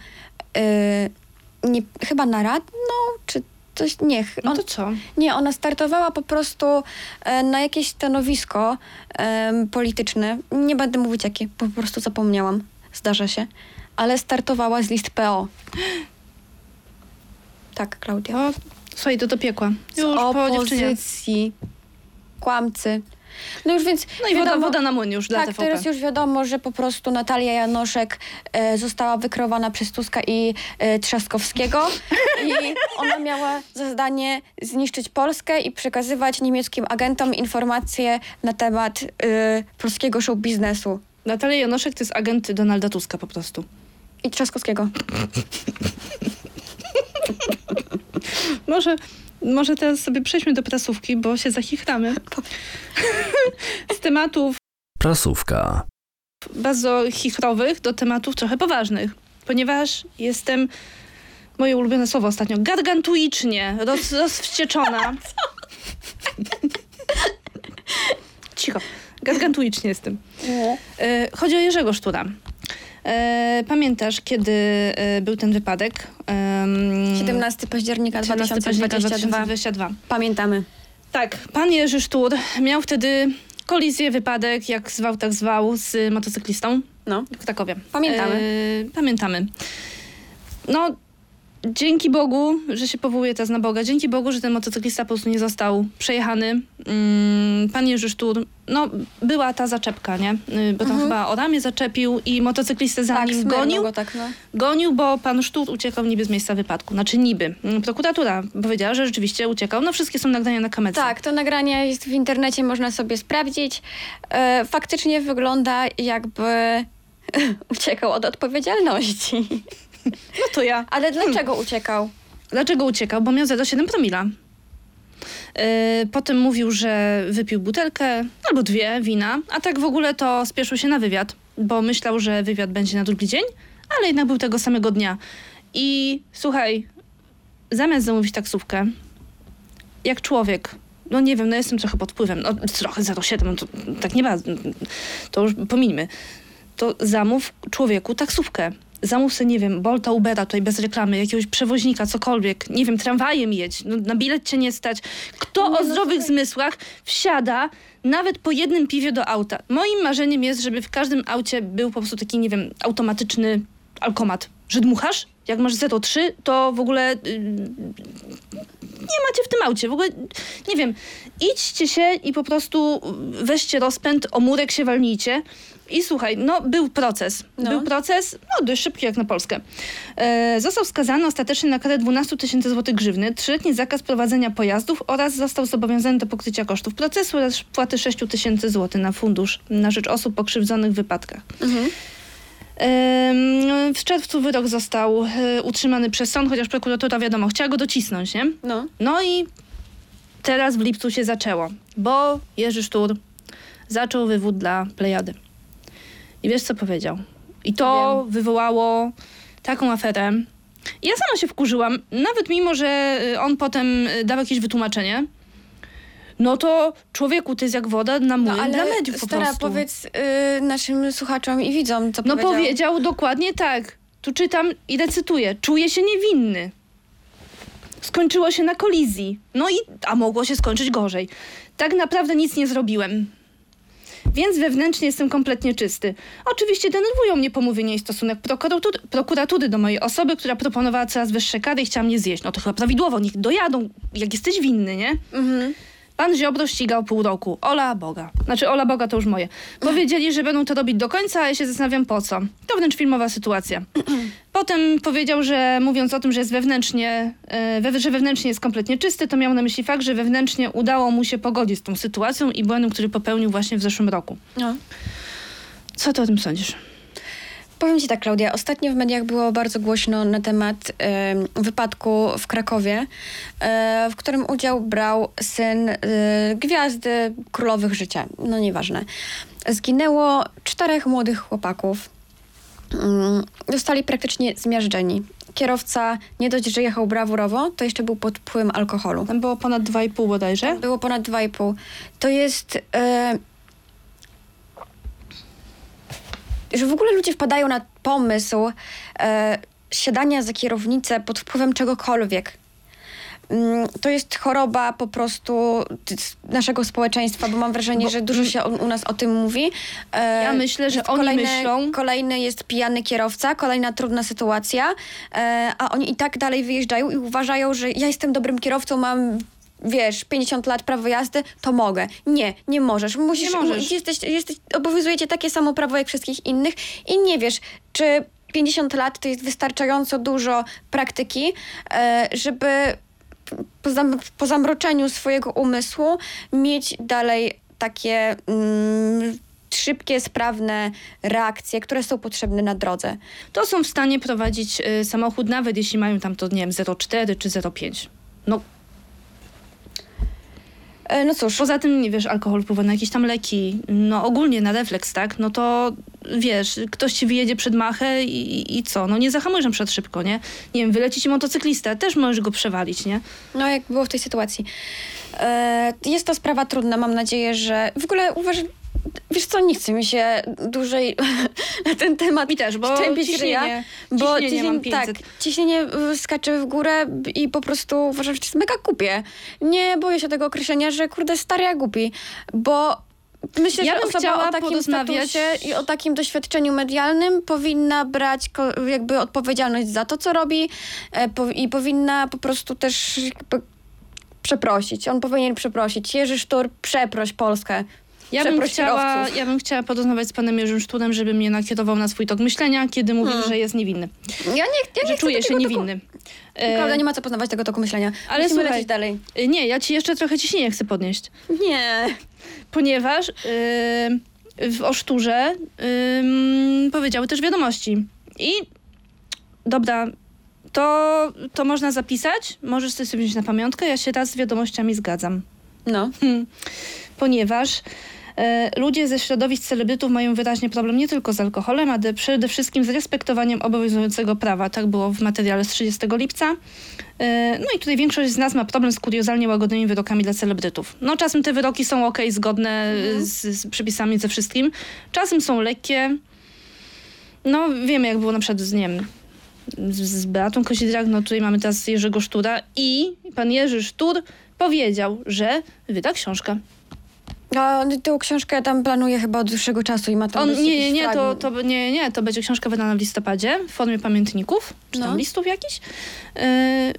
yy, nie, chyba na radną, czy coś, nie, No on, to co? nie, ona startowała po prostu e, na jakieś stanowisko polityczne. Nie będę mówić jakie, po prostu zapomniałam. Zdarza się. Ale startowała z list PO. Tak, Klaudia. To, słuchaj, to do piekła. Już po dziewczynie. opozycji. Kłamcy. No już więc No i woda, wiadomo- woda na młyn już dla tak, TVP. teraz już wiadomo, że po prostu Natalia Janoszek e, została wykrowana przez Tuska i e, Trzaskowskiego i ona miała za zadanie zniszczyć Polskę i przekazywać niemieckim agentom informacje na temat e, polskiego show biznesu Natalia Janoszek to jest agent Donalda Tuska po prostu. i Trzaskowskiego. Może, może teraz sobie przejdźmy do prasówki, bo się zachichramy. Z tematów Prasówka. bardzo chichrowych do tematów trochę poważnych, ponieważ jestem, moje ulubione słowo ostatnio, gargantuicznie roz, rozwścieczona. Cicho. Gargantuicznie jestem. E, chodzi o Jerzego Sztura. E, pamiętasz, kiedy e, był ten wypadek? Em, 17 października 17 października 2022. 2022. Pamiętamy. Tak, pan Jerzy Sztur miał wtedy kolizję, wypadek, jak zwał, tak zwał, z motocyklistą No. w Krakowie. Pamiętamy. E, pamiętamy. No, dzięki Bogu, że się powołuje teraz na Boga, dzięki Bogu, że ten motocyklista po prostu nie został przejechany. Mm, pan Jerzy Sztur, no, była ta zaczepka, nie? Y, Bo tam chyba o ramię zaczepił i motocyklistę za tak, nim gonił. go tak, no. Gonił, bo pan Sztur uciekał niby z miejsca wypadku. Znaczy niby. Mm, Prokuratura powiedziała, że rzeczywiście uciekał. No wszystkie są nagrania na kamerce. Tak, to nagranie jest w internecie, można sobie sprawdzić. E, faktycznie wygląda jakby uciekał od odpowiedzialności. No to ja. Ale dlaczego uciekał? Dlaczego uciekał? Bo miał 0,7 promila. Yy, potem mówił, że wypił butelkę albo dwie wina, a tak w ogóle to spieszył się na wywiad, bo myślał, że wywiad będzie na drugi dzień, ale jednak był tego samego dnia. I słuchaj, zamiast zamówić taksówkę, jak człowiek, no nie wiem, no jestem trochę pod wpływem, no trochę 0,7, no to tak nie ma, to już pomińmy. To zamów człowieku taksówkę. Zamów sobie, nie wiem, Bolta, Ubera tutaj bez reklamy, jakiegoś przewoźnika, cokolwiek. Nie wiem, tramwajem jedź, no, na bilet cię nie stać. Kto Nie, o no zdrowych słuchaj. zmysłach wsiada nawet po jednym piwie do auta? Moim marzeniem jest, żeby w każdym aucie był po prostu taki, nie wiem, automatyczny alkomat. Że dmuchasz, jak masz 0,3, to w ogóle yy, nie macie w tym aucie. W ogóle, nie wiem, idźcie się i po prostu weźcie rozpęd, o murek się walnijcie. I słuchaj, no był proces. No. Był proces, no dość szybki jak na Polskę. E, został skazany ostatecznie na karę 12 tysięcy złotych grzywny, trzyletni zakaz prowadzenia pojazdów oraz został zobowiązany do pokrycia kosztów procesu oraz płaty 6 tysięcy złotych na fundusz na rzecz osób pokrzywdzonych w wypadkach. Mhm. Em, W czerwcu wyrok został e, utrzymany przez sąd, chociaż prokuratura, wiadomo, chciała go docisnąć, nie? No. No i teraz w lipcu się zaczęło, bo Jerzy Sztur zaczął wywód dla Plejady. I wiesz, co powiedział? I to wywołało taką aferę. I ja sama się wkurzyłam, nawet mimo, że y, on potem y, dał jakieś wytłumaczenie. No to człowieku, to jest jak woda na młyn No ale dla mediów po stara, prostu. powiedz y, naszym słuchaczom i widzom, co No powiedział. powiedział dokładnie tak. Tu czytam i recytuję. Czuję się niewinny. Skończyło się na kolizji. No i, a mogło się skończyć gorzej. Tak naprawdę nic nie zrobiłem. Więc wewnętrznie jestem kompletnie czysty. Oczywiście denerwują mnie pomówienia i stosunek prokuratury, prokuratury do mojej osoby, która proponowała coraz wyższe kary i chciała mnie zjeść. No to chyba prawidłowo, niech dojadą, jak jesteś winny, nie? Mhm. Pan Ziobro ścigał pół roku. Ola Boga. Znaczy, Ola Boga to już moje. Powiedzieli, że będą to robić do końca, a ja się zastanawiam po co. To wręcz filmowa sytuacja. Potem powiedział, że mówiąc o tym, że jest wewnętrznie, e, we, że wewnętrznie jest kompletnie czysty, to miał na myśli fakt, że wewnętrznie udało mu się pogodzić z tą sytuacją i błędem, który popełnił właśnie w zeszłym roku. No. Co ty o tym sądzisz? Powiem ci tak, Klaudia, ostatnio w mediach było bardzo głośno na temat em, wypadku w Krakowie, e, w którym udział brał syn e, gwiazdy królowych życia. No nieważne. Zginęło czterech młodych chłopaków. Mm, Zostali praktycznie zmiażdżeni. Kierowca nie dość, że jechał brawurowo, to jeszcze był pod wpływem alkoholu. Tam było ponad 2,5 bodajże. Było ponad 2,5. To jest. E, że w ogóle ludzie wpadają na pomysł e, siadania za kierownicę pod wpływem czegokolwiek. Mm, To jest choroba po prostu t- s- naszego społeczeństwa, bo mam wrażenie, Bo- że dużo się o, u nas o tym mówi. E, Ja myślę, że oni kolejny, myślą- Kolejny jest pijany kierowca, kolejna trudna sytuacja, e, a oni i tak dalej wyjeżdżają i uważają, że ja jestem dobrym kierowcą, mam wiesz, 50 lat prawo jazdy, to mogę. Nie, nie możesz. Musisz, Nie możesz. Jesteś, jesteś, obowiązuje cię takie samo prawo jak wszystkich innych i nie wiesz, czy 50 lat to jest wystarczająco dużo praktyki, e, żeby po, zam, po zamroczeniu swojego umysłu mieć dalej takie mm, szybkie, sprawne reakcje, które są potrzebne na drodze. To są w stanie prowadzić y, samochód, nawet jeśli mają tam to, nie wiem, 0,4 czy 0,5. No no cóż, Poza tym, nie wiesz, alkohol wpływa na jakieś tam leki, no ogólnie na refleks, tak? No to wiesz, ktoś ci wyjedzie przed machę i, i co? No nie zahamujesz przykład szybko, nie? Nie wiem, wyleci ci motocyklista, też możesz go przewalić, nie? no jak było w tej sytuacji. E, jest to sprawa trudna, mam nadzieję, że w ogóle uważam, wiesz co, nie chce mi się dłużej na ten temat Mi też, bo ciśnienie, ryja, bo ciśnienie ciśnienie, tak, 500. ciśnienie y, skacze w górę i po prostu uważam, że to jest mega głupie. Nie boję się tego określenia, że kurde stary, a głupi, bo myślę, Ja że osoba o takim statusie i o takim doświadczeniu medialnym powinna brać jakby odpowiedzialność za to, co robi e, i powinna po prostu też przeprosić. On powinien przeprosić. Jerzy Sztur, przeproś Polskę. Ja bym, chciała, ja bym chciała porozmawiać z panem Jerzym Szturem, żeby mnie nakierował na swój tok myślenia, kiedy mówił, Hmm. że jest niewinny. Ja nie, ja nie że czuje się niewinny. Toku, E, Prawda, nie ma co poznawać tego toku myślenia. Ale Musimy słuchaj- lecieć dalej. nie, ja ci jeszcze trochę ciśnienie chcę podnieść. Nie. ponieważ yy, w Oszturze ym, powiedziały też wiadomości. I dobra, to, to można zapisać, możesz sobie wziąć na pamiątkę, ja się raz z wiadomościami zgadzam. No. Ponieważ e, ludzie ze środowisk celebrytów mają wyraźnie problem nie tylko z alkoholem, ale przede wszystkim z respektowaniem obowiązującego prawa. Tak było w materiale z 30 lipca. E, no i tutaj większość z nas ma problem z kuriozalnie łagodnymi wyrokami dla celebrytów. No czasem te wyroki są ok, zgodne z, z przepisami, ze wszystkim. Czasem są lekkie. No wiemy jak było na przykład z, nie wiem, z, z Beatą Kozidrak, no tutaj mamy teraz Jerzego Sztura i pan Jerzy Sztur powiedział, że wyda książkę. A tę książkę tam planuje chyba od dłuższego czasu i ma tam On, nie, nie, nie, to, to, nie, nie, to będzie książka wydana w listopadzie w formie pamiętników, czy tam No. listów jakichś. Yy,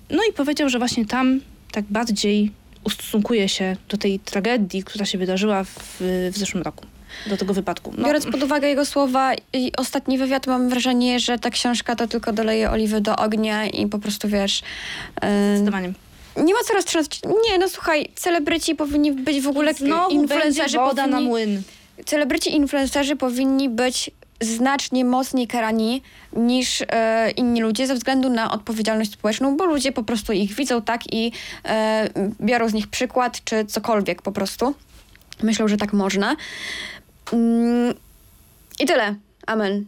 no i powiedział, że właśnie tam tak bardziej ustosunkuje się do tej tragedii, która się wydarzyła w, w zeszłym roku, do tego wypadku. No, Biorąc pod uwagę jego słowa i ostatni wywiad, mam wrażenie, że ta książka to tylko doleje oliwy do ognia i po prostu wiesz. e, zdecydowanie. Nie ma co roztrzymać. Nie, no słuchaj, celebryci powinni być w ogóle Znowu będzie influencerzy woda na powinni, młyn. celebryci influencerzy powinni być znacznie mocniej karani niż e, inni ludzie ze względu na odpowiedzialność społeczną, bo ludzie po prostu ich widzą tak i e, biorą z nich przykład czy cokolwiek po prostu. Myślą, że tak można. Mm, I tyle. Amen.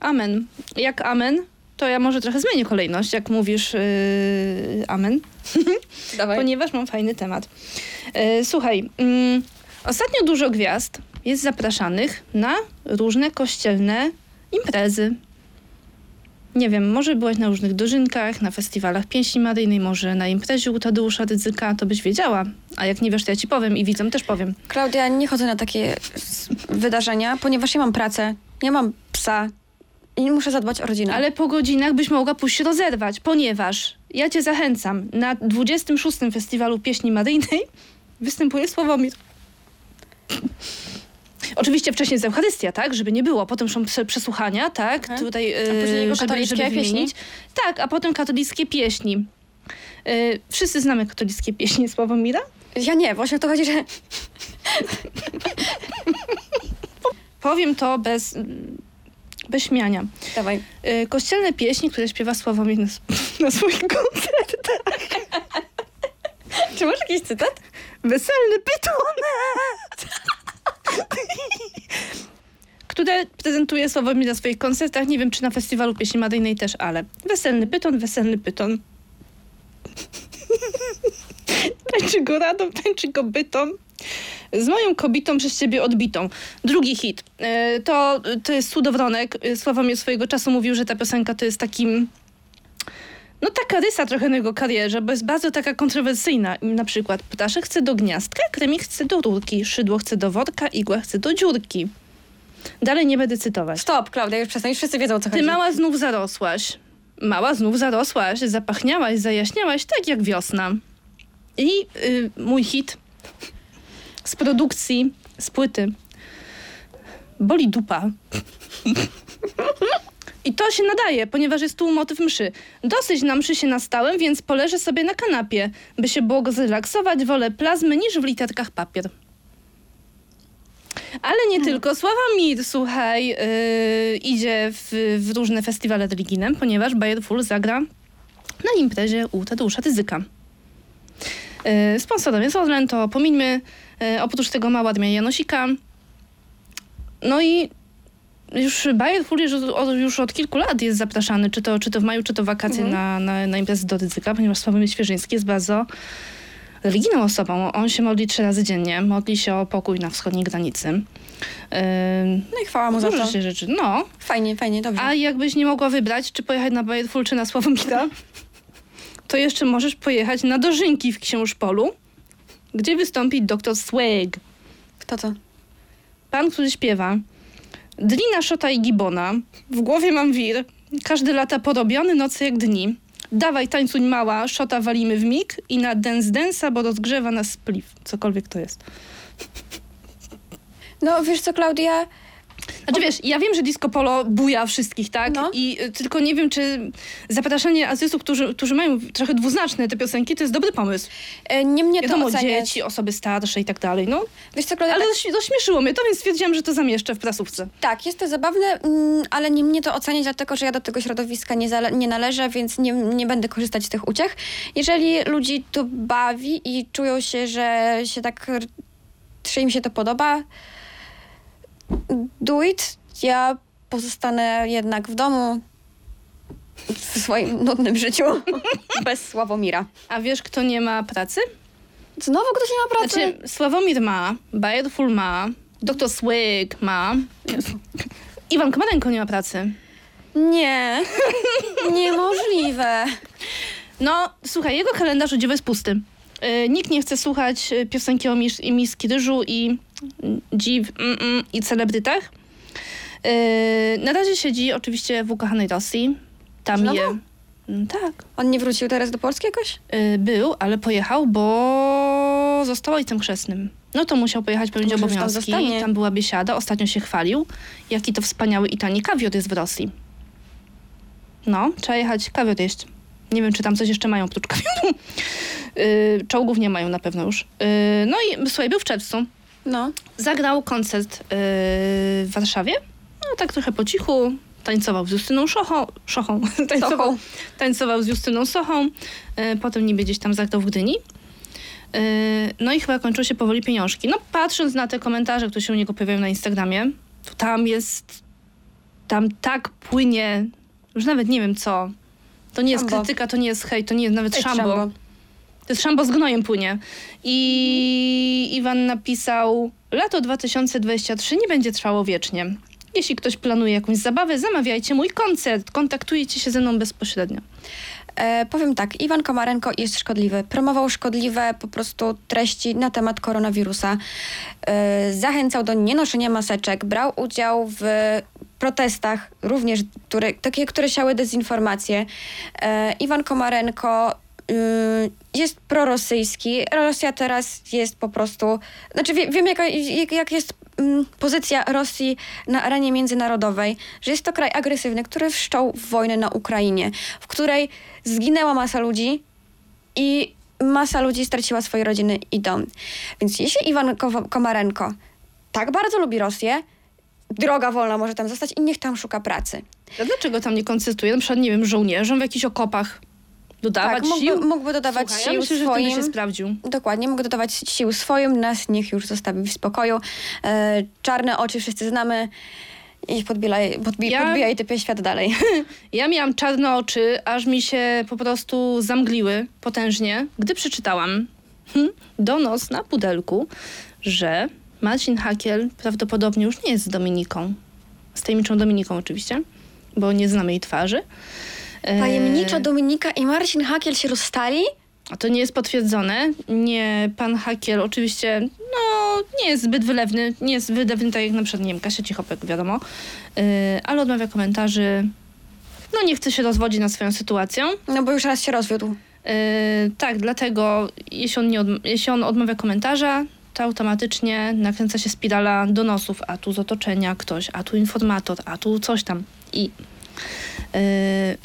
Amen. Jak amen, to ja może trochę zmienię kolejność, jak mówisz yy, amen. Dawaj. ponieważ mam fajny temat. E, słuchaj, mm, ostatnio dużo gwiazd jest zapraszanych na różne kościelne imprezy. Nie wiem, może byłaś na różnych dożynkach, na festiwalach pieśni maryjnej, może na imprezie u Tadeusza Rydzyka, to byś wiedziała. A jak nie wiesz, to ja ci powiem i widzom też powiem. Klaudia, nie chodzę na takie wydarzenia, ponieważ ja mam pracę, ja mam psa i muszę zadbać o rodzinę. Ale po godzinach byś mogła pójść rozerwać, ponieważ ja cię zachęcam, na 26. Festiwalu Pieśni Maryjnej występuje Sławomir. Oczywiście wcześniej jest Eucharystia, tak? Żeby nie było. Potem są prze- przesłuchania, tak? Mhm. Tutaj, A później jego e, żeby, katolickie żeby pieśni? wymienić. Tak, a potem katolickie pieśni. E, wszyscy znamy katolickie pieśni Sławomira? Ja nie, właśnie o to chodzi, że Powiem to bez, bez śmiania. Dawaj. E, kościelne pieśni, które śpiewa Sławomir na, na swoich koncertach. Czy masz jakiś cytat? Weselny pyton! które prezentuje Sławomir na swoich koncertach. Nie wiem, czy na festiwalu pieśni maryjnej też, ale weselny pyton, weselny pyton. tańczy go radą, tańczy go bytom. Z moją kobitą przez ciebie odbitą. Drugi hit. E, To, to jest Cudowronek. E, Sławomir swojego czasu mówił, że ta piosenka to jest takim no taka rysa trochę na jego karierze, bo jest bardzo taka kontrowersyjna. Na przykład ptaszek chce do gniazdka, kremik chce do rurki, szydło chce do worka, igła chce do dziurki. Dalej nie będę cytować. Stop, Klaudia, już przestań, już wszyscy wiedzą o co Ty chodzi. mała znów zarosłaś. Mała znów zarosłaś, zapachniałaś, zajaśniałaś, tak jak wiosna. I y, mój hit z produkcji, z płyty. Boli dupa. I to się nadaje, ponieważ jest tu motyw mszy. Dosyć na mszy się nastałem, więc poleżę sobie na kanapie. By się było go zrelaksować, wolę plazmy niż w literkach papier. Ale nie tylko. Sławomir, słuchaj, yy, idzie w, w różne festiwale religijne, ponieważ Bayer Full zagra na imprezie u Tadeusza Ryzyka. Yy, sponsorem jest Orlen, to pomińmy. Yy, oprócz tego mała armia Janosika. No i już Bayer Full już, od- już od kilku lat jest zapraszany, czy to, czy to w maju, czy to wakacje na, na, na imprezy do Ryzyka, ponieważ Sławomir Świeżyński jest bardzo religijną osobą. On się modli trzy razy dziennie, modli się o pokój na wschodniej granicy. Yy, No i chwała mu za to. się rzeczy. No, Fajnie, fajnie, dobrze. a jakbyś nie mogła wybrać, czy pojechać na Bajerful, czy na Sławomira, to jeszcze możesz pojechać na Dożynki w Książpolu, gdzie wystąpi dr Swag. Kto to? Pan, który śpiewa Drina, Szota i Gibona, w głowie mam wir, każdy lata porobiony, noce jak dni. Dawaj tańcuń mała, szota walimy w mig i na dance dance'a, bo rozgrzewa nas spliw. Cokolwiek to jest. No wiesz co, Klaudia? Znaczy wiesz, ja wiem, że disco polo buja wszystkich, tak? No. I y, tylko nie wiem, czy zapraszanie artystów, którzy, którzy mają trochę dwuznaczne te piosenki, to jest dobry pomysł. E, Nie mnie to Wiadomo, oceniać. dzieci, osoby starsze i tak dalej, no. Wiesz co, Klaudia, Ale tak, zaśmieszyło mnie to, więc stwierdziłam, że to zamieszczę w prasówce. tak, jest to zabawne, mm, ale nie mnie to oceniać, dlatego że ja do tego środowiska nie, nie należę, więc nie, nie będę korzystać z tych uciech. Jeżeli ludzi to bawi i czują się, że się tak, że im się to podoba, do it. Ja pozostanę jednak w domu w swoim nudnym życiu bez Sławomira. A wiesz, kto nie ma pracy? Znowu ktoś nie ma pracy? Znaczy, Sławomir ma, Bajerful ma, Dr. Słyk ma, Iwan Komarenko nie ma pracy. Nie. Niemożliwe. No, słuchaj, jego kalendarz dziewa jest pusty. Yy, nikt nie chce słuchać y, piosenki o Misz, i Miski Ryżu i dziw mm, mm, i celebrytach. Yy, na razie siedzi oczywiście w ukochanej Rosji. Tam Znowu? je... Mm, Tak. On nie wrócił teraz do Polski jakoś? Yy, był, ale pojechał, bo został ojcem chrzestnym. No to musiał pojechać pełnić tam obowiązki. zostanie. Tam była biesiada. Ostatnio się chwalił, jaki to wspaniały i tani kawior jest w Rosji. No, trzeba jechać kawior jeść. Nie wiem, czy tam coś jeszcze mają oprócz kawioru. Yy, czołgów nie mają na pewno już. Yy, no i słuchaj, był w czerwcu. No. Zagrał koncert yy, w Warszawie. No tak trochę po cichu. Tańcował z Justyną Szochą. Szochą. tańcował, tańcował z Justyną Sochą. Yy, potem niby gdzieś tam zagrał w Gdyni. Yy, no i chyba kończyły się powoli pieniążki. No patrząc na te komentarze, które się u niego pojawiają na Instagramie, to tam jest... Tam tak płynie... Już nawet nie wiem co. To nie jest Szambo. krytyka, to nie jest hejt, to nie jest nawet Jest szambo. szambo. To jest szambo z gnojem płynie. I Iwan napisał: Lato 2023 nie będzie trwało wiecznie. Jeśli ktoś planuje jakąś zabawę, zamawiajcie mój koncert. Kontaktujcie się ze mną bezpośrednio. E, powiem tak, Iwan Komarenko jest szkodliwy. Promował szkodliwe po prostu treści na temat koronawirusa. E, zachęcał do nienoszenia maseczek, brał udział w protestach, również które, takie, które siały dezinformację. E, Iwan Komarenko jest prorosyjski. Rosja teraz jest po prostu... Znaczy wie, wiem, jaka, jak, jest mm, pozycja Rosji na arenie międzynarodowej, że jest to kraj agresywny, który wszczął wojnę na Ukrainie, w której zginęła masa ludzi i masa ludzi straciła swoje rodziny i dom. Więc jeśli Iwan Ko- Komarenko tak bardzo lubi Rosję, droga wolna może tam zostać i niech tam szuka pracy. A dlaczego tam nie koncertuje? Na przykład, nie wiem, żołnierzom w jakichś okopach dodawać tak, sił? mógłby, mógłby dodawać Słuchaj, sił ja myślę, że swoim. się sprawdził. Dokładnie, mogę dodawać sił swoim, nas niech już zostawi w spokoju. E, czarne oczy wszyscy znamy i podbijaj, podbij, Ja- podbijaj typie świat dalej. Ja miałam czarne oczy, aż mi się po prostu zamgliły potężnie, gdy przeczytałam hm, donos na pudelku, że Marcin Hakiel prawdopodobnie już nie jest z Dominiką. Z tajemniczą Dominiką oczywiście, bo nie znamy jej twarzy. E, Tajemniczo Dominika i Marcin Hakiel się rozstali? A to nie jest potwierdzone. Nie, pan Hakiel oczywiście, no, nie jest zbyt wylewny. Nie jest wylewny tak jak na przykład, nie wiem, Kasia Cichopek, wiadomo. Yy, ale odmawia komentarzy. No, nie chce się rozwodzić nad swoją sytuacją. No bo już raz się rozwiódł. Yy, tak, dlatego jeśli on, nie odm- jeśli on odmawia komentarza, to automatycznie nakręca się spirala donosów, a tu z otoczenia ktoś, a tu informator, a tu coś tam. I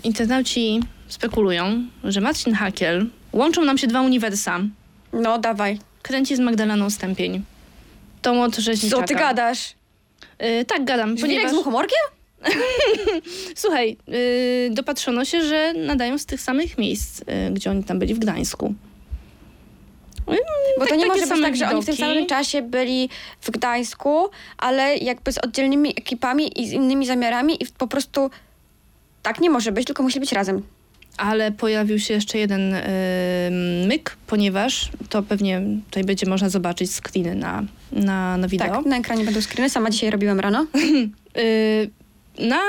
internauci spekulują, że Marcin Hakiel łączą nam się dwa uniwersa. No dawaj. Kręci z Magdaleną Stępień. Tą od Co rzeźniczaka. ty gadasz? Yy, tak, gadam. Ponieważ... Ponieważ, z muchomorkiem? słuchaj, yy, dopatrzono się, że nadają z tych samych miejsc, yy, gdzie oni tam byli w Gdańsku. Yy, Bo to tak- nie takie może być same tak, że oni w tym widoki. samym czasie byli w Gdańsku, ale jakby z oddzielnymi ekipami i z innymi zamiarami i po prostu tak nie może być, tylko musi być razem. Ale pojawił się jeszcze jeden yy, myk, ponieważ to pewnie tutaj będzie można zobaczyć screeny na, na, na wideo. Tak, na ekranie będą screeny, sama dzisiaj robiłam rano. Y, na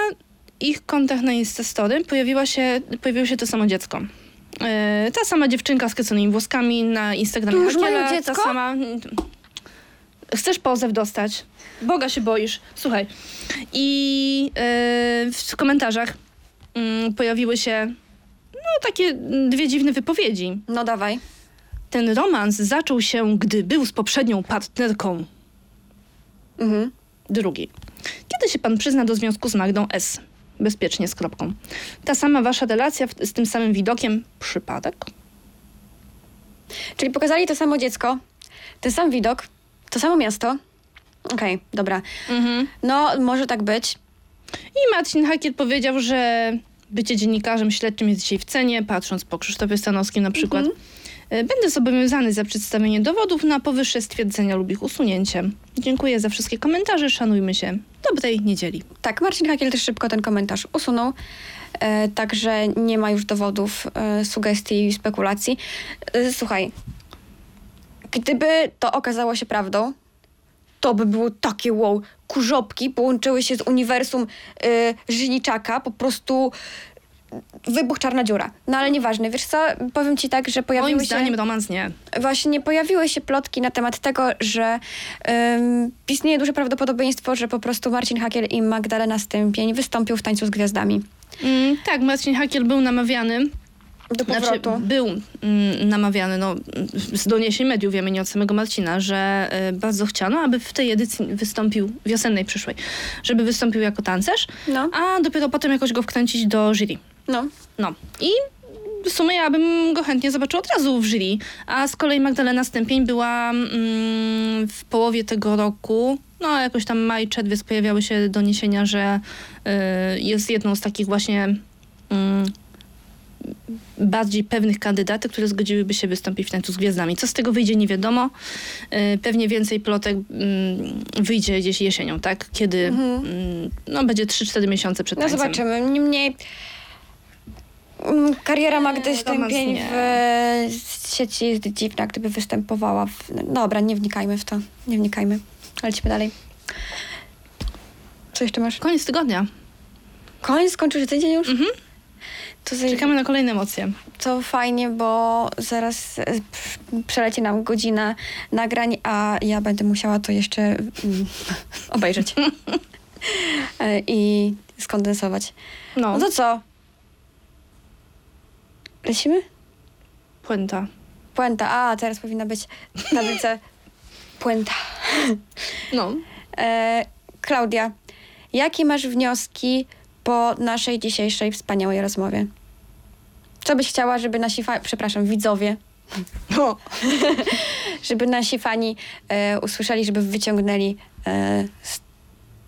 ich kontach na Instastory pojawiła się, pojawiło się to samo dziecko. Y, ta sama dziewczynka z kręconymi włoskami na Instagramie już mają dziecko? Ta sama... Chcesz pozew dostać? Boga się boisz. Słuchaj. I y, w komentarzach pojawiły się no, takie dwie dziwne wypowiedzi. No dawaj. Ten romans zaczął się, gdy był z poprzednią partnerką Mhm. drugi. Kiedy się pan przyzna do związku z Magdą S? Bezpiecznie z kropką. Ta sama wasza relacja w, z tym samym widokiem? Przypadek? Czyli pokazali to samo dziecko, ten sam widok, to samo miasto. Okej, dobra. Mhm. No, może tak być. I Marcin Hakiel powiedział, że bycie dziennikarzem śledczym jest dzisiaj w cenie, patrząc po Krzysztofie Stanowskim na przykład. E, Będę zobowiązany za przedstawienie dowodów na powyższe stwierdzenia lub ich usunięcie. Dziękuję za wszystkie komentarze, szanujmy się. Dobrej niedzieli. Tak, Marcin Hakiel też szybko ten komentarz usunął. E, także nie ma już dowodów, e, sugestii i spekulacji. E, słuchaj, gdyby to okazało się prawdą, to by było takie wow. Kurzopki połączyły się z uniwersum Żyniczaka, po prostu wybuch czarna dziura. No ale nieważne, wiesz co, powiem ci tak, że pojawiły Moim się... zdaniem romans nie. Właśnie pojawiły się plotki na temat tego, że um, istnieje duże prawdopodobieństwo, że po prostu Marcin Hakiel i Magdalena Stępień wystąpił w Tańcu z Gwiazdami. Mm, tak, Marcin Hakiel był namawiany. Do Znaczy, powrotu. był mm, namawiany, no, z doniesień mediów wiemy, nie od samego Marcina, że y, bardzo chciano, aby w tej edycji wystąpił, wiosennej przyszłej, żeby wystąpił jako tancerz, No, a dopiero potem jakoś go wkręcić do jury. no. No i w sumie ja bym go chętnie zobaczyła od razu w jury, a z kolei Magdalena Stępień była mm, w połowie tego roku, no jakoś tam maj, czerwiec pojawiały się doniesienia, że y, jest jedną z takich właśnie mm, bardziej pewnych kandydatek, które zgodziłyby się wystąpić w tańcu z gwiazdami. Co z tego wyjdzie, nie wiadomo. Y, Pewnie więcej plotek mm, wyjdzie gdzieś jesienią, tak? Kiedy mm, no, będzie 3-4 miesiące przed Mhm. No tańcem. zobaczymy. Niemniej mm, kariera Magdy romans Stępień w e, sieci jest dziwna, gdyby występowała w... Dobra, nie wnikajmy w to. Nie wnikajmy. Lecimy dalej. Co jeszcze masz? Koniec tygodnia. Koniec, skończył się tydzień już? Mhm. To za... Czekamy na kolejne emocje. To fajnie, bo zaraz e, przeleci nam godzina nagrań, a ja będę musiała to jeszcze mm, obejrzeć E, i skondensować. No, No to co? Lecimy? puenta. Puenta. A, teraz powinna być tablica puenta. No. E, Klaudia, jakie masz wnioski po naszej dzisiejszej wspaniałej rozmowie? Co byś chciała, żeby nasi fani, przepraszam, widzowie, no. żeby nasi fani e, usłyszeli, żeby wyciągnęli e, z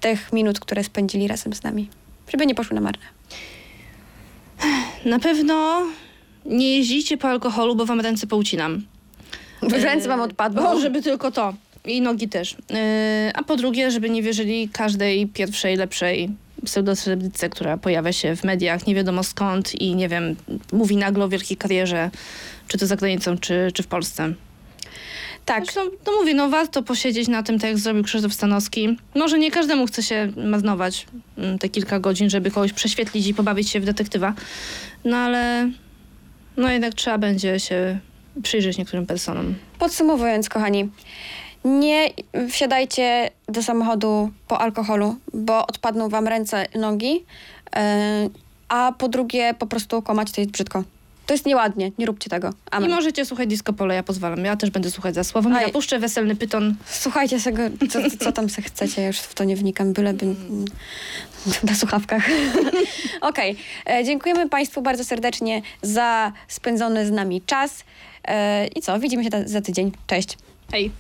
tych minut, które spędzili razem z nami? Żeby nie poszły na marne. Na pewno nie jeździcie po alkoholu, bo wam ręce poucinam. Ręce wam odpadło. No, żeby tylko to. I nogi też. Yy, a po drugie, żeby nie wierzyli każdej pierwszej, lepszej pseudocelebryce, która pojawia się w mediach, nie wiadomo skąd i nie wiem, mówi nagle o wielkiej karierze, czy to za granicą, czy, czy w Polsce. Tak, Zresztą, no mówię, no warto posiedzieć na tym, tak jak zrobił Krzysztof Stanowski. Może nie każdemu chce się maznować mm, te kilka godzin, żeby kogoś prześwietlić i pobawić się w detektywa. No ale no jednak trzeba będzie się przyjrzeć niektórym personom. Podsumowując, kochani, nie wsiadajcie do samochodu po alkoholu, bo odpadną wam ręce, nogi. e, a po drugie, po prostu kłamać to jest brzydko. To jest nieładnie, nie róbcie tego. I Amen. możecie słuchać disco pole, ja pozwalam. Ja też będę słuchać za słowem. Ja puszczę weselny pyton. Słuchajcie sobie, co, co tam se chcecie, ja już w to nie wnikam, byleby na słuchawkach. Okej, e, dziękujemy Państwu bardzo serdecznie za spędzony z nami czas. E, I co, widzimy się ta, za tydzień. Cześć. Hej.